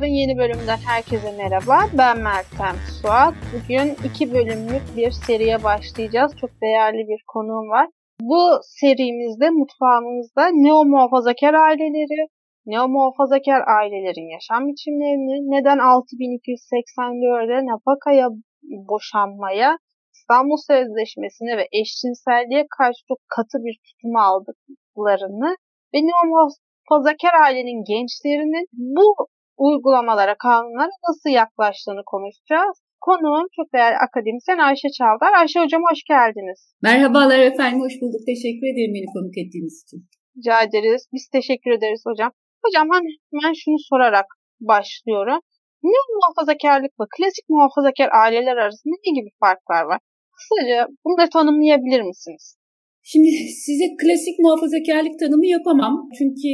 Var'ın yeni bölümünden herkese merhaba. Ben Meltem Suat. Bugün iki bölümlük bir seriye başlayacağız. Çok değerli bir konuğum var. Bu serimizde mutfağımızda neo muhafazakar aileleri, neo muhafazakar ailelerin yaşam biçimlerini, neden 6284'de nafakaya boşanmaya, İstanbul Sözleşmesi'ne ve eşcinselliğe karşı çok katı bir tutum aldıklarını ve neo muhafazakar ailenin gençlerinin bu uygulamalara, kanunlara nasıl yaklaştığını konuşacağız. Konuğum çok değerli akademisyen Ayşe Çavdar. Ayşe Hocam hoş geldiniz. Merhabalar efendim, hoş bulduk. Teşekkür ederim beni konuk ettiğiniz için. Rica ederiz. Biz teşekkür ederiz hocam. Hocam hemen şunu sorarak başlıyorum. Ne muhafazakarlıkla klasik muhafazakar aileler arasında ne gibi farklar var? Kısaca bunları tanımlayabilir misiniz? Şimdi size klasik muhafazakarlık tanımı yapamam. Çünkü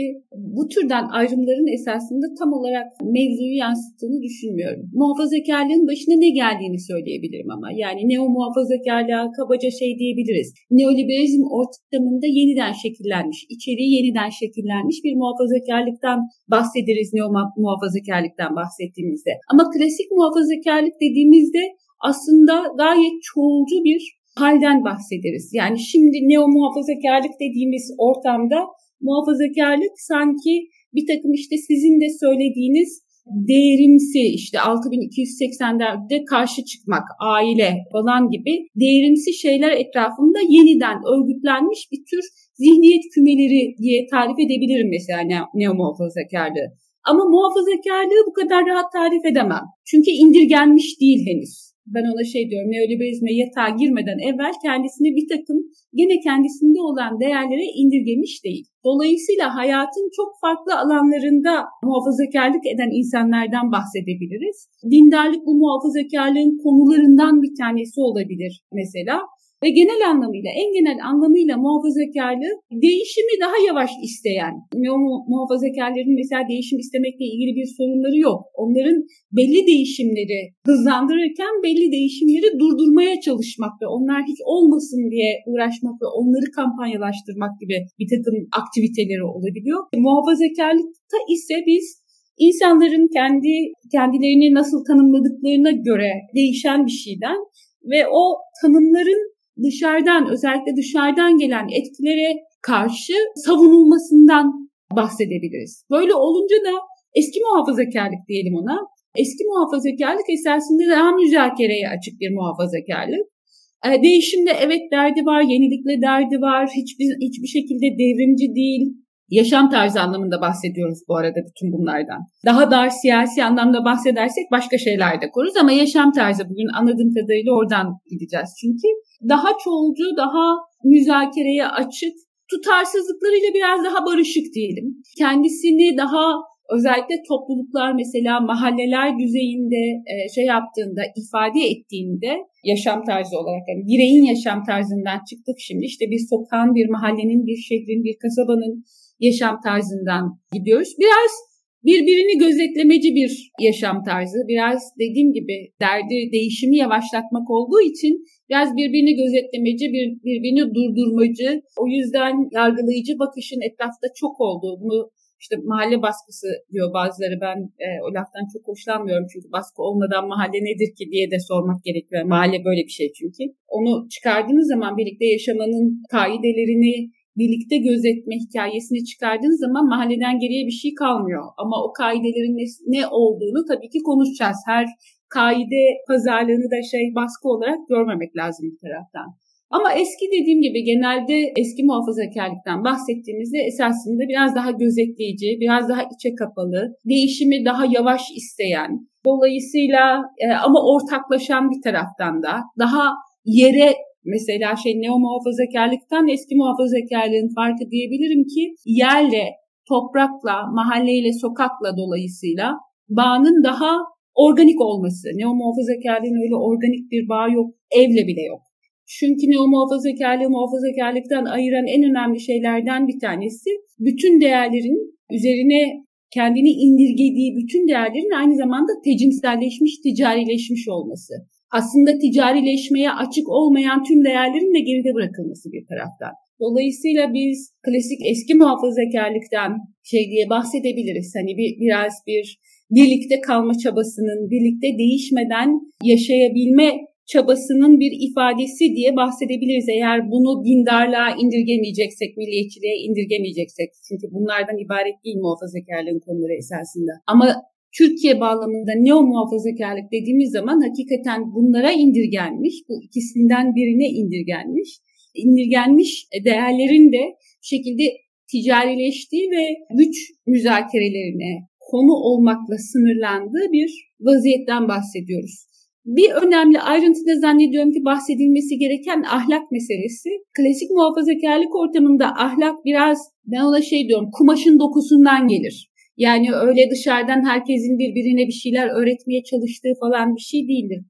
bu türden ayrımların esasında tam olarak mevzuyu yansıttığını düşünmüyorum. Muhafazakarlığın başına ne geldiğini söyleyebilirim ama. Yani neo muhafazakarlığa kabaca şey diyebiliriz. Neoliberalizm ortamında yeniden şekillenmiş, içeriği yeniden şekillenmiş bir muhafazakarlıktan bahsederiz neo muhafazakarlıktan bahsettiğimizde. Ama klasik muhafazakarlık dediğimizde aslında gayet çoğulcu bir halden bahsederiz. Yani şimdi neo muhafazakarlık dediğimiz ortamda muhafazakarlık sanki bir takım işte sizin de söylediğiniz değerimsi işte 6280'lerde karşı çıkmak, aile falan gibi değerimsi şeyler etrafında yeniden örgütlenmiş bir tür zihniyet kümeleri diye tarif edebilirim mesela neo muhafazakarlığı. Ama muhafazakarlığı bu kadar rahat tarif edemem. Çünkü indirgenmiş değil henüz ben ona şey diyorum neoliberalizme yatağa girmeden evvel kendisini bir takım gene kendisinde olan değerlere indirgemiş değil. Dolayısıyla hayatın çok farklı alanlarında muhafazakarlık eden insanlardan bahsedebiliriz. Dindarlık bu muhafazakarlığın konularından bir tanesi olabilir mesela. Ve genel anlamıyla, en genel anlamıyla muhafazakarlığı değişimi daha yavaş isteyen, muhafazakarların mesela değişim istemekle ilgili bir sorunları yok. Onların belli değişimleri hızlandırırken belli değişimleri durdurmaya çalışmak ve onlar hiç olmasın diye uğraşmak ve onları kampanyalaştırmak gibi bir takım aktiviteleri olabiliyor. Muhafazakarlıkta ise biz insanların kendi kendilerini nasıl tanımladıklarına göre değişen bir şeyden ve o tanımların dışarıdan özellikle dışarıdan gelen etkilere karşı savunulmasından bahsedebiliriz. Böyle olunca da eski muhafazakarlık diyelim ona. Eski muhafazakarlık esasında daha müzakereye açık bir muhafazakarlık. Ee, değişimde evet derdi var, yenilikle derdi var, hiçbir, hiçbir şekilde devrimci değil, Yaşam tarzı anlamında bahsediyoruz bu arada bütün bunlardan. Daha dar siyasi anlamda bahsedersek başka şeyler de koruz ama yaşam tarzı bugün anladığım kadarıyla oradan gideceğiz. Çünkü daha çoğulcu, daha müzakereye açık, tutarsızlıklarıyla biraz daha barışık diyelim. Kendisini daha özellikle topluluklar mesela mahalleler düzeyinde e, şey yaptığında, ifade ettiğinde yaşam tarzı olarak yani bireyin yaşam tarzından çıktık şimdi işte bir sokağın, bir mahallenin, bir şehrin, bir kasabanın yaşam tarzından gidiyoruz. Biraz birbirini gözetlemeci bir yaşam tarzı. Biraz dediğim gibi derdi değişimi yavaşlatmak olduğu için biraz birbirini gözetlemeci, bir, birbirini durdurmacı, o yüzden yargılayıcı bakışın etrafta çok olduğu, bunu işte mahalle baskısı diyor bazıları. Ben e, o laftan çok hoşlanmıyorum çünkü baskı olmadan mahalle nedir ki diye de sormak gerekiyor. Mahalle böyle bir şey çünkü. Onu çıkardığınız zaman birlikte yaşamanın kaidelerini, birlikte gözetme hikayesini çıkardığın zaman mahalleden geriye bir şey kalmıyor. Ama o kaidelerin ne, ne olduğunu tabii ki konuşacağız. Her kaide pazarlığını da şey baskı olarak görmemek lazım bir taraftan. Ama eski dediğim gibi genelde eski muhafazakarlıktan bahsettiğimizde esasında biraz daha gözetleyici, biraz daha içe kapalı, değişimi daha yavaş isteyen, dolayısıyla e, ama ortaklaşan bir taraftan da daha yere Mesela şey neo muhafazakarlıktan eski muhafazakarlığın farkı diyebilirim ki yerle, toprakla, mahalleyle, sokakla dolayısıyla bağının daha organik olması. Neo muhafazakarlığın öyle organik bir bağ yok, evle bile yok. Çünkü neo muhafazakarlığı muhafazakarlıktan ayıran en önemli şeylerden bir tanesi bütün değerlerin üzerine kendini indirgediği bütün değerlerin aynı zamanda tecimselleşmiş, ticarileşmiş olması aslında ticarileşmeye açık olmayan tüm değerlerin de geride bırakılması bir taraftan. Dolayısıyla biz klasik eski muhafazakarlıktan şey diye bahsedebiliriz. Hani bir biraz bir birlikte kalma çabasının, birlikte değişmeden yaşayabilme çabasının bir ifadesi diye bahsedebiliriz. Eğer bunu dindarlığa indirgemeyeceksek, milliyetçiliğe indirgemeyeceksek. Çünkü bunlardan ibaret değil muhafazakarlığın konuları esasında. Ama Türkiye bağlamında neo muhafazakarlık dediğimiz zaman hakikaten bunlara indirgenmiş, bu ikisinden birine indirgenmiş, indirgenmiş değerlerin de şekilde ticarileştiği ve güç müzakerelerine konu olmakla sınırlandığı bir vaziyetten bahsediyoruz. Bir önemli ayrıntı da zannediyorum ki bahsedilmesi gereken ahlak meselesi. Klasik muhafazakarlık ortamında ahlak biraz ben ona şey diyorum kumaşın dokusundan gelir. Yani öyle dışarıdan herkesin birbirine bir şeyler öğretmeye çalıştığı falan bir şey değildir.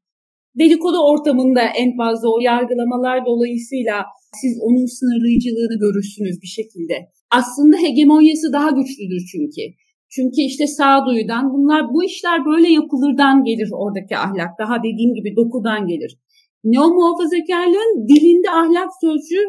Dedikodu ortamında en fazla o yargılamalar dolayısıyla siz onun sınırlayıcılığını görürsünüz bir şekilde. Aslında hegemonyası daha güçlüdür çünkü. Çünkü işte sağduyudan bunlar bu işler böyle yapılırdan gelir oradaki ahlak. Daha dediğim gibi dokudan gelir. Neo muhafazakarlığın dilinde ahlak sözcüğü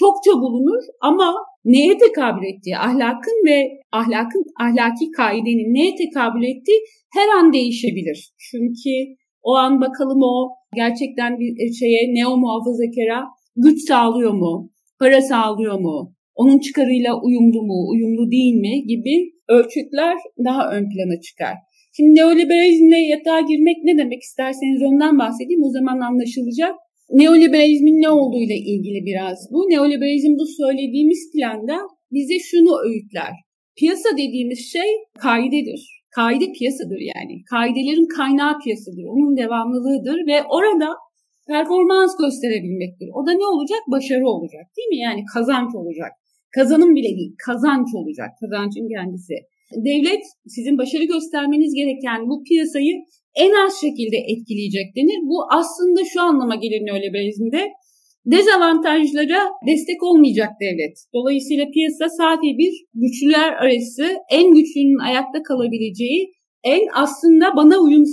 çokça bulunur ama neye tekabül ettiği, ahlakın ve ahlakın ahlaki kaidenin neye tekabül ettiği her an değişebilir. Çünkü o an bakalım o gerçekten bir şeye neo muhafazakara güç sağlıyor mu, para sağlıyor mu, onun çıkarıyla uyumlu mu, uyumlu değil mi gibi ölçütler daha ön plana çıkar. Şimdi neoliberalizmle yatağa girmek ne demek isterseniz ondan bahsedeyim o zaman anlaşılacak. Neoliberalizmin ne olduğuyla ilgili biraz bu. Neoliberalizm bu söylediğimiz planda bize şunu öğütler. Piyasa dediğimiz şey kaidedir. Kaide piyasadır yani. Kaidelerin kaynağı piyasadır. Onun devamlılığıdır ve orada performans gösterebilmektir. O da ne olacak? Başarı olacak değil mi? Yani kazanç olacak. Kazanım bile değil, kazanç olacak. Kazancın kendisi. Devlet sizin başarı göstermeniz gereken bu piyasayı en az şekilde etkileyecek denir. Bu aslında şu anlama gelir neoliberalizmde. Dezavantajlara destek olmayacak devlet. Dolayısıyla piyasa sadece bir güçlüler arası en güçlünün ayakta kalabileceği en aslında bana uyum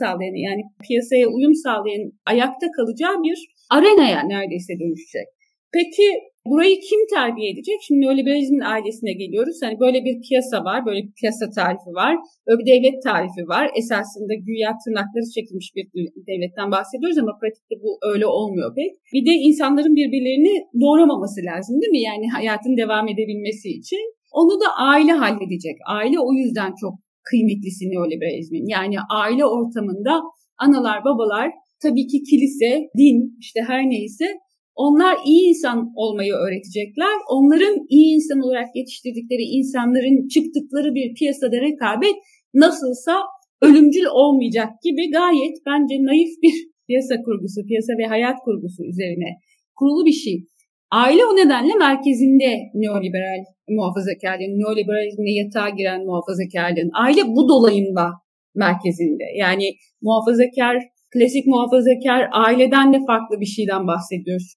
sağlayan yani piyasaya uyum sağlayan ayakta kalacağı bir arenaya neredeyse dönüşecek. Peki Burayı kim terbiye edecek? Şimdi neoliberalizmin ailesine geliyoruz. Hani böyle bir piyasa var, böyle bir piyasa tarifi var, böyle bir devlet tarifi var. Esasında güya tırnakları çekilmiş bir devletten bahsediyoruz ama pratikte bu öyle olmuyor pek. Bir de insanların birbirlerini doğramaması lazım değil mi? Yani hayatın devam edebilmesi için. Onu da aile halledecek. Aile o yüzden çok kıymetlisi neoliberalizmin. Yani aile ortamında analar, babalar tabii ki kilise, din işte her neyse onlar iyi insan olmayı öğretecekler. Onların iyi insan olarak yetiştirdikleri insanların çıktıkları bir piyasada rekabet nasılsa ölümcül olmayacak gibi gayet bence naif bir piyasa kurgusu, piyasa ve hayat kurgusu üzerine kurulu bir şey. Aile o nedenle merkezinde neoliberal muhafazakarlığın, neoliberalizmle yatağa giren muhafazakarlığın. Aile bu dolayında merkezinde. Yani muhafazakar, klasik muhafazakar aileden de farklı bir şeyden bahsediyoruz.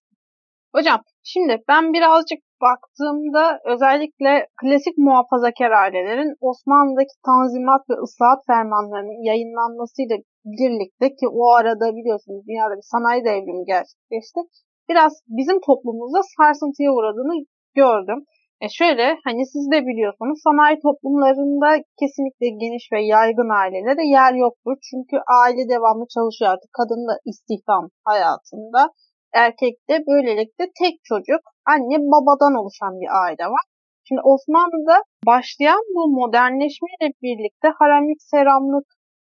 Hocam şimdi ben birazcık baktığımda özellikle klasik muhafazakar ailelerin Osmanlı'daki tanzimat ve ıslahat fermanlarının yayınlanmasıyla birlikte ki o arada biliyorsunuz dünyada bir sanayi devrimi gerçekleşti. Biraz bizim toplumumuzda sarsıntıya uğradığını gördüm. E şöyle hani siz de biliyorsunuz sanayi toplumlarında kesinlikle geniş ve yaygın ailelere yer yoktur. Çünkü aile devamlı çalışıyor artık. Kadın da istihdam hayatında erkekte böylelikle tek çocuk anne babadan oluşan bir aile var. Şimdi Osmanlı'da başlayan bu modernleşmeyle birlikte haramlık, seramlık,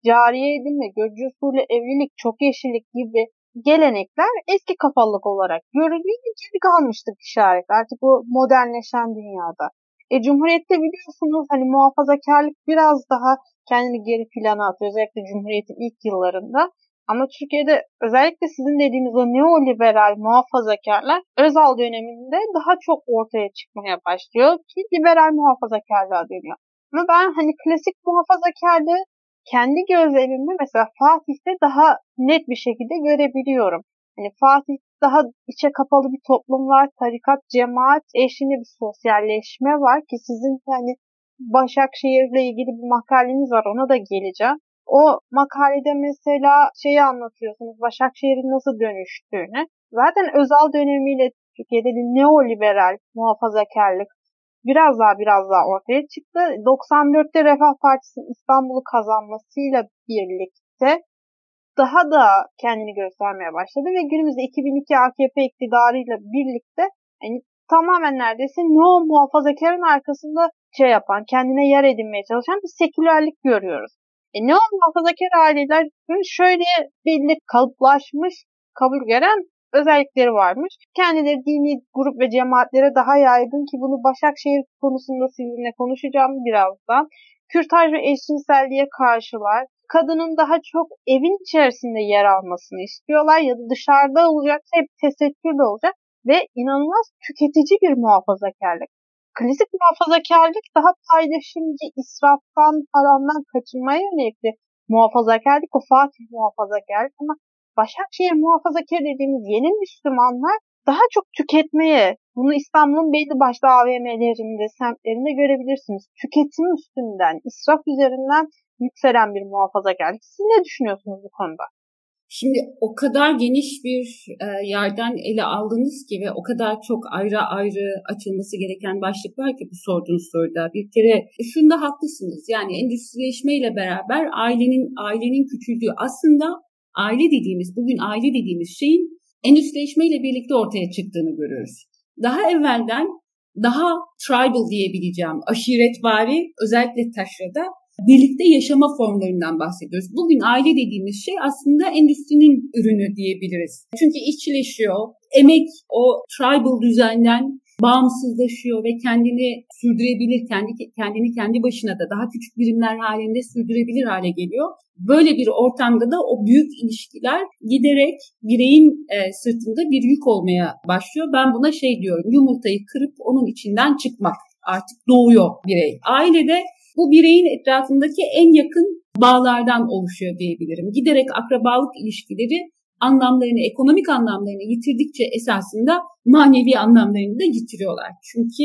cariye edilme, görücü usulü evlilik, çok yeşillik gibi gelenekler eski kafalılık olarak görülüyor ve geri işaret artık bu modernleşen dünyada. E, Cumhuriyet'te biliyorsunuz hani muhafazakarlık biraz daha kendini geri plana atıyor özellikle Cumhuriyet'in ilk yıllarında. Ama Türkiye'de özellikle sizin dediğiniz o neoliberal muhafazakarlar Özal döneminde daha çok ortaya çıkmaya başlıyor ki liberal muhafazakarlığa dönüyor. Ama ben hani klasik muhafazakarlığı kendi gözlerimde mesela Fatih'te daha net bir şekilde görebiliyorum. Hani Fatih daha içe kapalı bir toplum var. Tarikat, cemaat eşliğinde bir sosyalleşme var ki sizin hani Başakşehir'le ilgili bir makaleniz var ona da geleceğim. O makalede mesela şeyi anlatıyorsunuz Başakşehir'in nasıl dönüştüğünü. Zaten Özal dönemiyle Türkiye'de bir neoliberal muhafazakarlık biraz daha biraz daha ortaya çıktı. 94'te Refah Partisi'nin İstanbul'u kazanmasıyla birlikte daha da kendini göstermeye başladı ve günümüzde 2002 AKP iktidarıyla birlikte yani tamamen neredeyse no muhafazakarın arkasında şey yapan, kendine yer edinmeye çalışan bir sekülerlik görüyoruz. E ne o muhafazakar aileler şöyle belli kalıplaşmış, kabul gören özellikleri varmış. Kendileri dini grup ve cemaatlere daha yaygın ki bunu Başakşehir konusunda sizinle konuşacağım birazdan. Kürtaj ve eşcinselliğe karşılar. Kadının daha çok evin içerisinde yer almasını istiyorlar ya da dışarıda olacak, hep tesettürlü olacak ve inanılmaz tüketici bir muhafazakarlık. Klasik muhafazakarlık daha paylaşımcı, israftan, parandan kaçınmaya yönelikli muhafazakarlık, o Fatih muhafazakarlık ama Başakşehir muhafazakar dediğimiz yeni Müslümanlar daha çok tüketmeye, bunu İstanbul'un belli başlı AVM'lerinde, semtlerinde görebilirsiniz. Tüketim üstünden, israf üzerinden yükselen bir muhafazakarlık. Siz ne düşünüyorsunuz bu konuda? Şimdi o kadar geniş bir e, yerden ele aldınız ki ve o kadar çok ayrı ayrı açılması gereken başlık var ki bu sorduğunuz soruda. Bir kere şunda haklısınız. Yani endüstrileşmeyle beraber ailenin ailenin küçüldüğü aslında aile dediğimiz, bugün aile dediğimiz şeyin endüstrileşmeyle birlikte ortaya çıktığını görüyoruz. Daha evvelden daha tribal diyebileceğim aşiretvari özellikle taşrada birlikte yaşama formlarından bahsediyoruz. Bugün aile dediğimiz şey aslında endüstrinin ürünü diyebiliriz. Çünkü işçileşiyor, emek o tribal düzenden bağımsızlaşıyor ve kendini sürdürebilir, kendi kendini kendi başına da daha küçük birimler halinde sürdürebilir hale geliyor. Böyle bir ortamda da o büyük ilişkiler giderek bireyin e, sırtında bir yük olmaya başlıyor. Ben buna şey diyorum, yumurtayı kırıp onun içinden çıkmak. Artık doğuyor birey. Ailede bu bireyin etrafındaki en yakın bağlardan oluşuyor diyebilirim. Giderek akrabalık ilişkileri anlamlarını, ekonomik anlamlarını yitirdikçe esasında manevi anlamlarını da yitiriyorlar. Çünkü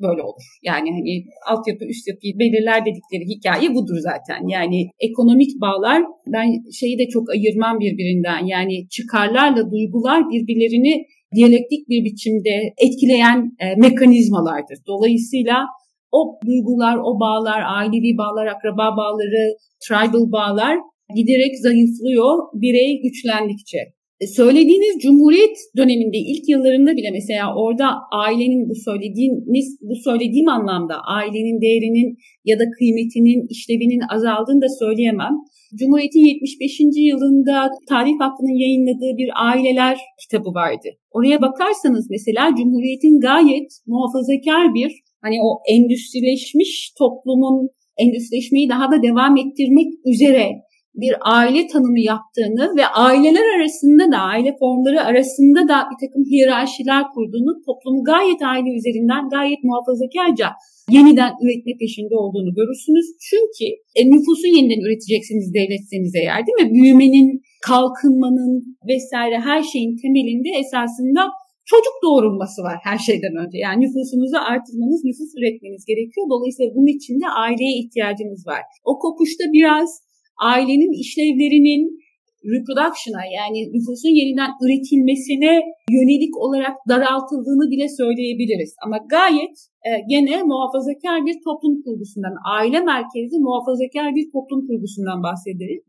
böyle olur. Yani hani altyapı üst yapıyı belirler dedikleri hikaye budur zaten. Yani ekonomik bağlar ben şeyi de çok ayırmam birbirinden. Yani çıkarlarla duygular birbirlerini diyalektik bir biçimde etkileyen e, mekanizmalardır. Dolayısıyla o duygular, o bağlar, ailevi bağlar, akraba bağları, tribal bağlar giderek zayıflıyor birey güçlendikçe. E, söylediğiniz Cumhuriyet döneminde ilk yıllarında bile mesela orada ailenin bu söylediğiniz bu söylediğim anlamda ailenin değerinin ya da kıymetinin işlevinin azaldığını da söyleyemem. Cumhuriyet'in 75. yılında Tarih Vakfı'nın yayınladığı bir aileler kitabı vardı. Oraya bakarsanız mesela Cumhuriyet'in gayet muhafazakar bir hani o endüstrileşmiş toplumun endüstrileşmeyi daha da devam ettirmek üzere bir aile tanımı yaptığını ve aileler arasında da aile formları arasında da bir takım hiyerarşiler kurduğunu toplumu gayet aile üzerinden gayet muhafazakarca yeniden üretme peşinde olduğunu görürsünüz. Çünkü e, nüfusu yeniden üreteceksiniz devletseniz eğer değil mi? Büyümenin, kalkınmanın vesaire her şeyin temelinde esasında çocuk doğurulması var her şeyden önce. Yani nüfusunuzu artırmanız, nüfus üretmeniz gerekiyor. Dolayısıyla bunun için de aileye ihtiyacınız var. O kopuşta biraz ailenin işlevlerinin reproduction'a yani nüfusun yeniden üretilmesine yönelik olarak daraltıldığını bile söyleyebiliriz. Ama gayet e, gene muhafazakar bir toplum kurgusundan, aile merkezli muhafazakar bir toplum kurgusundan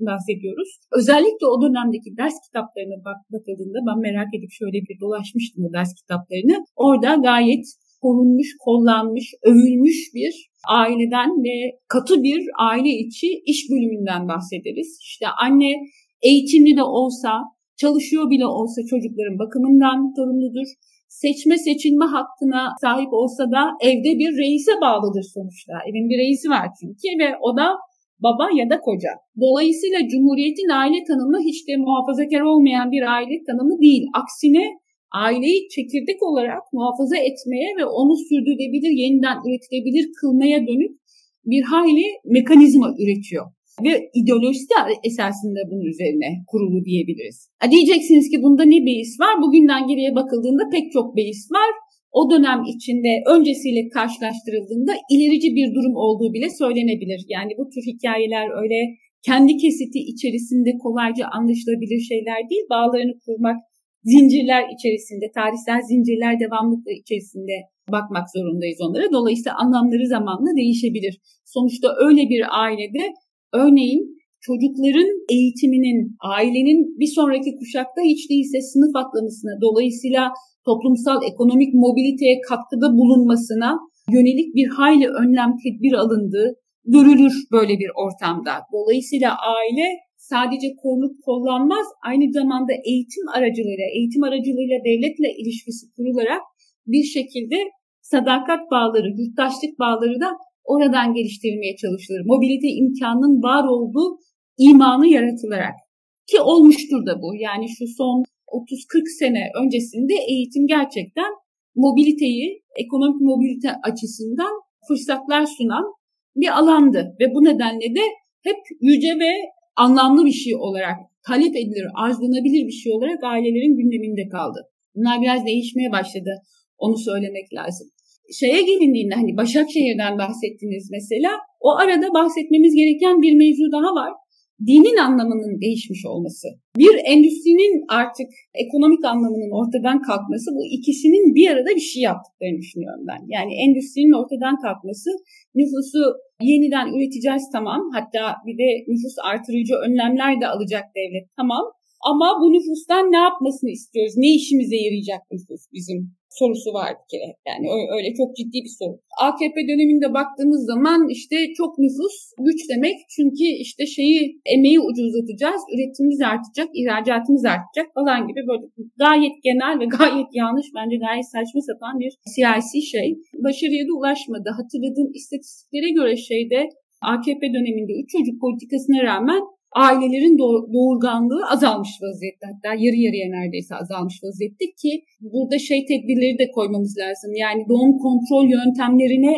bahsediyoruz. Özellikle o dönemdeki ders kitaplarına bak bakıldığında ben merak edip şöyle bir dolaşmıştım o ders kitaplarını. Orada gayet korunmuş, kollanmış, övülmüş bir aileden ve katı bir aile içi iş bölümünden bahsederiz. İşte anne eğitimli de olsa, çalışıyor bile olsa çocukların bakımından sorumludur. Seçme seçilme hakkına sahip olsa da evde bir reise bağlıdır sonuçta. Evin bir reisi var çünkü ve o da baba ya da koca. Dolayısıyla Cumhuriyet'in aile tanımı hiç de muhafazakar olmayan bir aile tanımı değil. Aksine aileyi çekirdek olarak muhafaza etmeye ve onu sürdürülebilir, yeniden üretilebilir kılmaya dönük bir hayli mekanizma üretiyor. Ve ideolojisi de esasında bunun üzerine kurulu diyebiliriz. Ha diyeceksiniz ki bunda ne beis var? Bugünden geriye bakıldığında pek çok beis var. O dönem içinde öncesiyle karşılaştırıldığında ilerici bir durum olduğu bile söylenebilir. Yani bu tür hikayeler öyle kendi kesiti içerisinde kolayca anlaşılabilir şeyler değil. Bağlarını kurmak zincirler içerisinde, tarihsel zincirler devamlılıkla içerisinde bakmak zorundayız onlara. Dolayısıyla anlamları zamanla değişebilir. Sonuçta öyle bir ailede örneğin çocukların eğitiminin, ailenin bir sonraki kuşakta hiç değilse sınıf atlamasına, dolayısıyla toplumsal ekonomik mobiliteye katkıda bulunmasına yönelik bir hayli önlem tedbir alındığı görülür böyle bir ortamda. Dolayısıyla aile sadece kolluk kullanmaz, aynı zamanda eğitim aracılığıyla, eğitim aracılığıyla devletle ilişkisi kurularak bir şekilde sadakat bağları, yurttaşlık bağları da oradan geliştirilmeye çalışılır. Mobilite imkanının var olduğu imanı yaratılarak. Ki olmuştur da bu. Yani şu son 30-40 sene öncesinde eğitim gerçekten mobiliteyi, ekonomik mobilite açısından fırsatlar sunan bir alandı. Ve bu nedenle de hep yüce ve anlamlı bir şey olarak talep edilir, arzulanabilir bir şey olarak ailelerin gündeminde kaldı. Bunlar biraz değişmeye başladı. Onu söylemek lazım. Şeye gelindiğinde hani Başakşehir'den bahsettiniz mesela. O arada bahsetmemiz gereken bir mevzu daha var dinin anlamının değişmiş olması, bir endüstrinin artık ekonomik anlamının ortadan kalkması bu ikisinin bir arada bir şey yaptıklarını düşünüyorum ben. Yani endüstrinin ortadan kalkması, nüfusu yeniden üreteceğiz tamam, hatta bir de nüfus artırıcı önlemler de alacak devlet tamam. Ama bu nüfustan ne yapmasını istiyoruz? Ne işimize yarayacak nüfus bizim? Sorusu vardı ki yani öyle çok ciddi bir soru. AKP döneminde baktığımız zaman işte çok nüfus güç demek çünkü işte şeyi emeği ucuzlatacağız, üretimimiz artacak, ihracatımız artacak falan gibi böyle gayet genel ve gayet yanlış bence gayet saçma sapan bir siyasi şey. Başarıya da ulaşmadı. Hatırladığım istatistiklere göre şeyde AKP döneminde üç çocuk politikasına rağmen ailelerin doğurganlığı azalmış vaziyette. Hatta yarı yarıya neredeyse azalmış vaziyette ki burada şey tedbirleri de koymamız lazım. Yani doğum kontrol yöntemlerine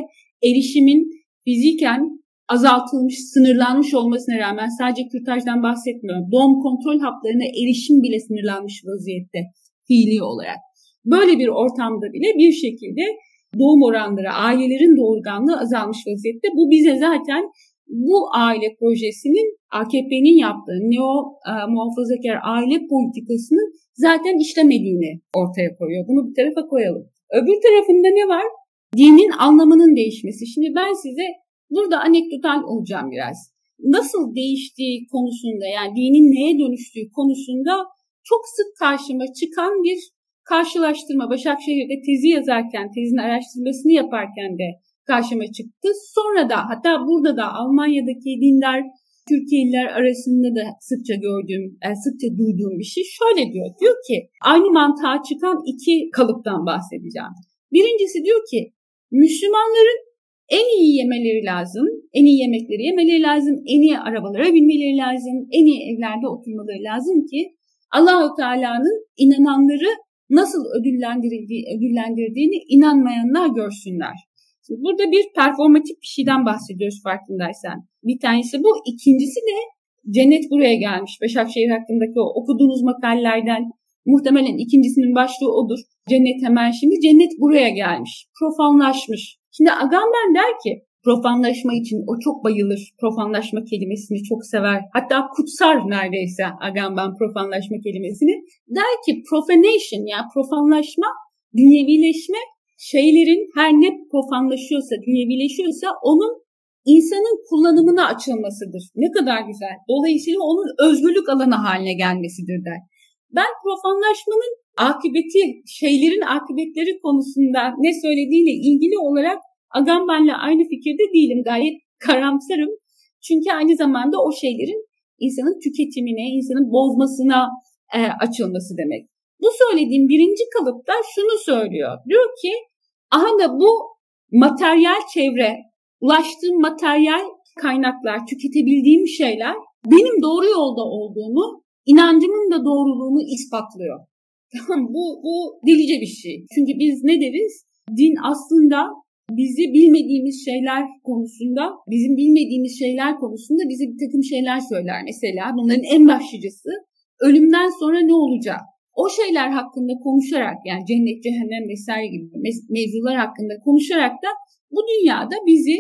erişimin fiziken azaltılmış, sınırlanmış olmasına rağmen sadece kürtajdan bahsetmiyorum. Doğum kontrol haplarına erişim bile sınırlanmış vaziyette fiili olarak. Böyle bir ortamda bile bir şekilde doğum oranları, ailelerin doğurganlığı azalmış vaziyette. Bu bize zaten bu aile projesinin AKP'nin yaptığı neo e, muhafazakar aile politikasının zaten işlemediğini ortaya koyuyor. Bunu bir tarafa koyalım. Öbür tarafında ne var? Dinin anlamının değişmesi. Şimdi ben size burada anekdotal olacağım biraz. Nasıl değiştiği konusunda yani dinin neye dönüştüğü konusunda çok sık karşıma çıkan bir karşılaştırma. Başakşehir'de tezi yazarken, tezin araştırmasını yaparken de karşıma çıktı. Sonra da hatta burada da Almanya'daki dindar Türkiye'liler arasında da sıkça gördüğüm, e, sıkça duyduğum bir şey şöyle diyor. Diyor ki aynı mantığa çıkan iki kalıptan bahsedeceğim. Birincisi diyor ki Müslümanların en iyi yemeleri lazım, en iyi yemekleri yemeleri lazım, en iyi arabalara binmeleri lazım, en iyi evlerde oturmaları lazım ki Allahu Teala'nın inananları nasıl ödüllendirildiği, ödüllendirdiğini inanmayanlar görsünler. Burada bir performatif bir şeyden bahsediyoruz farkındaysan. Bir tanesi bu. İkincisi de cennet buraya gelmiş. Başakşehir hakkındaki o okuduğunuz makalelerden muhtemelen ikincisinin başlığı odur. Cennet hemen şimdi. Cennet buraya gelmiş. Profanlaşmış. Şimdi Agamben der ki profanlaşma için o çok bayılır. Profanlaşma kelimesini çok sever. Hatta kutsar neredeyse Agamben profanlaşma kelimesini. Der ki profanation yani profanlaşma, dünyevileşme şeylerin her ne profanlaşıyorsa, dünyevileşiyorsa onun insanın kullanımına açılmasıdır. Ne kadar güzel. Dolayısıyla onun özgürlük alanı haline gelmesidir der. Ben profanlaşmanın akıbeti, şeylerin akıbetleri konusunda ne söylediğiyle ilgili olarak Agamben'le aynı fikirde değilim. Gayet karamsarım. Çünkü aynı zamanda o şeylerin insanın tüketimine, insanın bozmasına e, açılması demek. Bu söylediğim birinci kalıpta şunu söylüyor. Diyor ki aha da bu materyal çevre, ulaştığım materyal kaynaklar, tüketebildiğim şeyler benim doğru yolda olduğumu, inancımın da doğruluğunu ispatlıyor. Bu, bu delice bir şey. Çünkü biz ne deriz? Din aslında bizi bilmediğimiz şeyler konusunda, bizim bilmediğimiz şeyler konusunda bize bir takım şeyler söyler. Mesela bunların en başlıcası ölümden sonra ne olacak? O şeyler hakkında konuşarak yani cennet, cehennem vesaire gibi mevzular hakkında konuşarak da bu dünyada bizi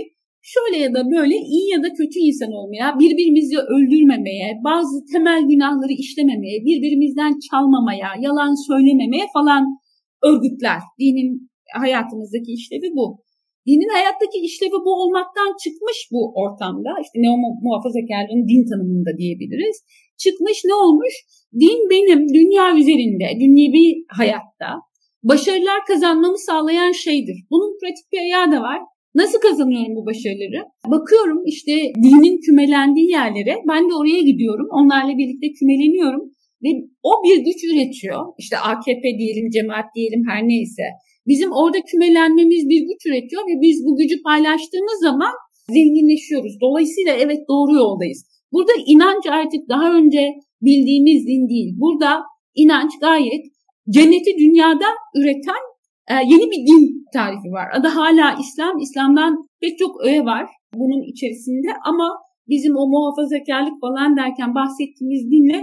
şöyle ya da böyle iyi ya da kötü insan olmaya, birbirimizi öldürmemeye, bazı temel günahları işlememeye, birbirimizden çalmamaya, yalan söylememeye falan örgütler. Dinin hayatımızdaki işlevi bu. Dinin hayattaki işlevi bu olmaktan çıkmış bu ortamda. İşte neo muhafazakarlığın din tanımında diyebiliriz. Çıkmış ne olmuş? Din benim dünya üzerinde, dünyevi hayatta başarılar kazanmamı sağlayan şeydir. Bunun pratik bir ayağı da var. Nasıl kazanıyorum bu başarıları? Bakıyorum işte dinin kümelendiği yerlere ben de oraya gidiyorum. Onlarla birlikte kümeleniyorum ve o bir güç üretiyor. İşte AKP diyelim, cemaat diyelim her neyse. Bizim orada kümelenmemiz bir güç üretiyor ve biz bu gücü paylaştığımız zaman zenginleşiyoruz. Dolayısıyla evet doğru yoldayız. Burada inanç artık daha önce bildiğimiz din değil. Burada inanç gayet cenneti dünyada üreten e, yeni bir din tarifi var. Adı hala İslam. İslam'dan pek çok öğe var bunun içerisinde ama bizim o muhafazakarlık falan derken bahsettiğimiz dinle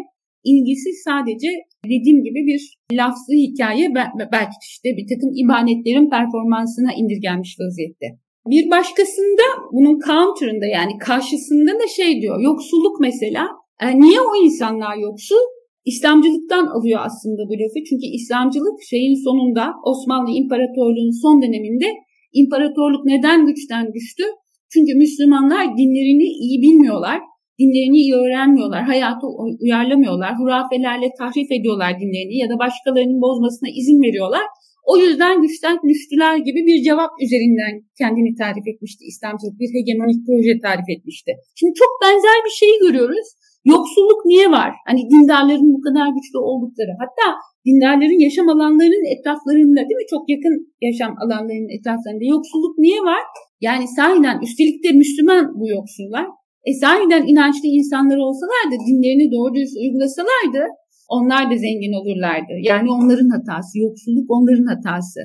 ilgisi sadece dediğim gibi bir lafzı hikaye belki işte bir takım ibadetlerin performansına indirgenmiş vaziyette. Bir başkasında bunun counter'ında yani karşısında da şey diyor yoksulluk mesela. E, niye o insanlar yoksul? İslamcılıktan alıyor aslında bu lafı. Çünkü İslamcılık şeyin sonunda Osmanlı İmparatorluğu'nun son döneminde imparatorluk neden güçten düştü? Çünkü Müslümanlar dinlerini iyi bilmiyorlar. Dinlerini iyi öğrenmiyorlar, hayatı uyarlamıyorlar, hurafelerle tahrif ediyorlar dinlerini ya da başkalarının bozmasına izin veriyorlar. O yüzden güçten düştüler gibi bir cevap üzerinden kendini tarif etmişti İslamcılık. Bir hegemonik proje tarif etmişti. Şimdi çok benzer bir şeyi görüyoruz. Yoksulluk niye var? Hani dindarların bu kadar güçlü oldukları. Hatta dindarların yaşam alanlarının etraflarında değil mi? Çok yakın yaşam alanlarının etraflarında yoksulluk niye var? Yani sahiden üstelik de Müslüman bu yoksullar. E sahiden inançlı insanlar olsalardı, dinlerini doğru dürüst uygulasalardı onlar da zengin olurlardı. Yani onların hatası, yoksulluk onların hatası.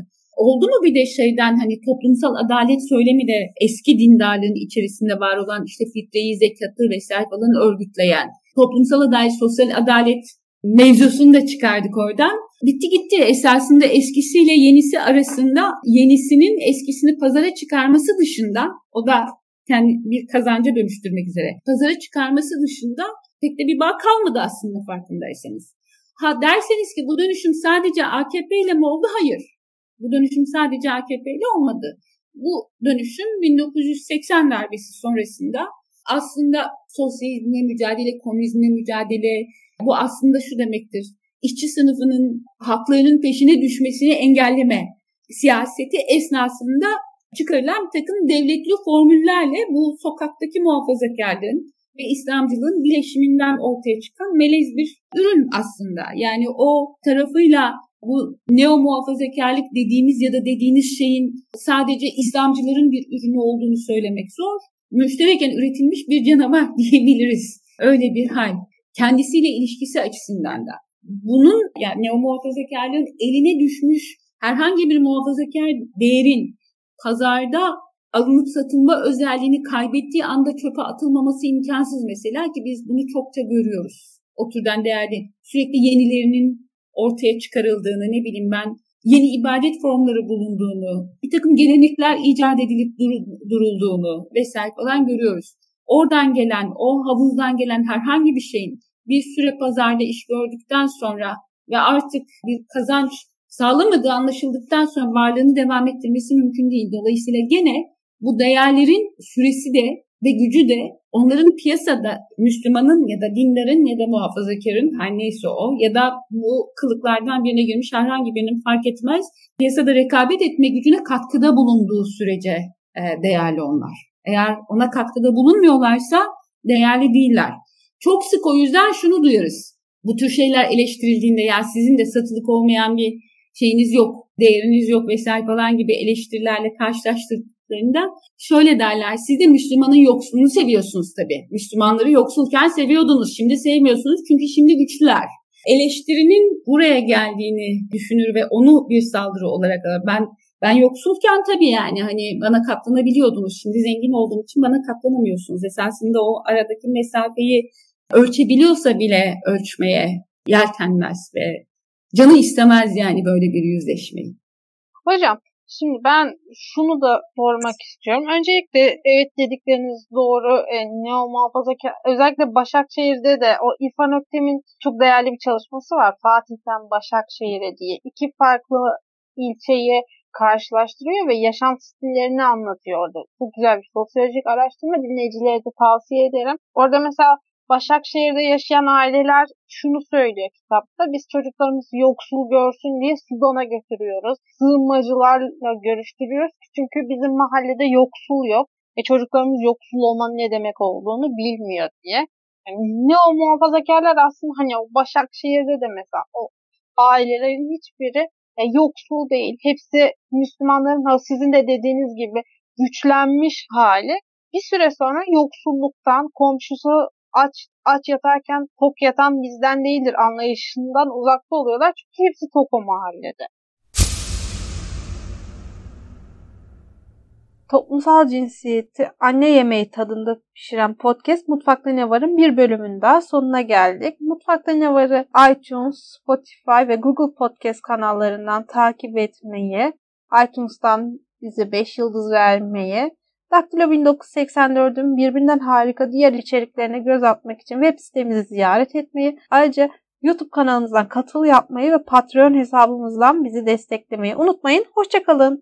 Oldu mu bir de şeyden hani toplumsal adalet söylemi de eski dindarlığın içerisinde var olan işte fitreyi, zekatı vesaire falan örgütleyen toplumsal adalet, sosyal adalet mevzusunu da çıkardık oradan. Bitti gitti. Esasında eskisiyle yenisi arasında yenisinin eskisini pazara çıkarması dışında o da kendi bir kazanca dönüştürmek üzere pazara çıkarması dışında pek de bir bağ kalmadı aslında farkındaysanız. Ha derseniz ki bu dönüşüm sadece AKP ile mi oldu? Hayır. Bu dönüşüm sadece AKP ile olmadı. Bu dönüşüm 1980 darbesi sonrasında aslında sosyalizmle mücadele, komünizmle mücadele bu aslında şu demektir. İşçi sınıfının haklarının peşine düşmesini engelleme siyaseti esnasında çıkarılan bir takım devletli formüllerle bu sokaktaki muhafazakarlığın ve İslamcılığın bileşiminden ortaya çıkan melez bir ürün aslında. Yani o tarafıyla bu neo muhafazakarlık dediğimiz ya da dediğiniz şeyin sadece İslamcıların bir ürünü olduğunu söylemek zor. Müştereken üretilmiş bir canavar diyebiliriz. Öyle bir hal. Kendisiyle ilişkisi açısından da. Bunun yani neo muhafazakarlığın eline düşmüş herhangi bir muhafazakar değerin pazarda alınıp satılma özelliğini kaybettiği anda çöpe atılmaması imkansız mesela ki biz bunu çokça görüyoruz. O türden değerli sürekli yenilerinin ortaya çıkarıldığını ne bileyim ben yeni ibadet formları bulunduğunu, bir takım gelenekler icat edilip dur- durulduğunu vesaire falan görüyoruz. Oradan gelen, o havuzdan gelen herhangi bir şeyin bir süre pazarda iş gördükten sonra ve artık bir kazanç sağlamadığı anlaşıldıktan sonra varlığını devam ettirmesi mümkün değil. Dolayısıyla gene bu değerlerin süresi de ve gücü de onların piyasada Müslümanın ya da dinlerin ya da muhafazakarın her neyse o ya da bu kılıklardan birine girmiş herhangi birinin fark etmez piyasada rekabet etme gücüne katkıda bulunduğu sürece e, değerli onlar. Eğer ona katkıda bulunmuyorlarsa değerli değiller. Çok sık o yüzden şunu duyarız. Bu tür şeyler eleştirildiğinde ya sizin de satılık olmayan bir şeyiniz yok, değeriniz yok vesaire falan gibi eleştirilerle karşılaştır yaptıklarında şöyle derler. Siz de Müslümanın yoksulunu seviyorsunuz tabii. Müslümanları yoksulken seviyordunuz. Şimdi sevmiyorsunuz çünkü şimdi güçlüler. Eleştirinin buraya geldiğini düşünür ve onu bir saldırı olarak alır. Ben ben yoksulken tabii yani hani bana katlanabiliyordunuz. Şimdi zengin olduğum için bana katlanamıyorsunuz. Esasında o aradaki mesafeyi ölçebiliyorsa bile ölçmeye yeltenmez ve canı istemez yani böyle bir yüzleşmeyi. Hocam Şimdi ben şunu da sormak istiyorum. Öncelikle evet dedikleriniz doğru. E, neo muhafazakar özellikle Başakşehir'de de o İrfan Öktem'in çok değerli bir çalışması var. Fatih'ten Başakşehir'e diye. iki farklı ilçeyi karşılaştırıyor ve yaşam stillerini anlatıyor orada. Çok güzel bir sosyolojik araştırma dinleyicilere de tavsiye ederim. Orada mesela Başakşehir'de yaşayan aileler şunu söylüyor kitapta. Biz çocuklarımız yoksul görsün diye Sudan'a götürüyoruz. Sığınmacılarla görüştürüyoruz. Çünkü bizim mahallede yoksul yok. ve çocuklarımız yoksul olmanın ne demek olduğunu bilmiyor diye. Yani ne o muhafazakarlar aslında hani o Başakşehir'de de mesela o ailelerin hiçbiri e, yoksul değil. Hepsi Müslümanların sizin de dediğiniz gibi güçlenmiş hali. Bir süre sonra yoksulluktan, komşusu aç aç yatarken tok yatan bizden değildir anlayışından uzakta oluyorlar. Çünkü hepsi tok o mahallede. Toplumsal cinsiyeti anne yemeği tadında pişiren podcast Mutfakta Ne Var'ın bir bölümün daha sonuna geldik. Mutfakta Ne Var'ı iTunes, Spotify ve Google Podcast kanallarından takip etmeyi, iTunes'tan bize 5 yıldız vermeyi Daktilo 1984'ün birbirinden harika diğer içeriklerine göz atmak için web sitemizi ziyaret etmeyi, ayrıca YouTube kanalımızdan katıl yapmayı ve Patreon hesabımızdan bizi desteklemeyi unutmayın. Hoşçakalın.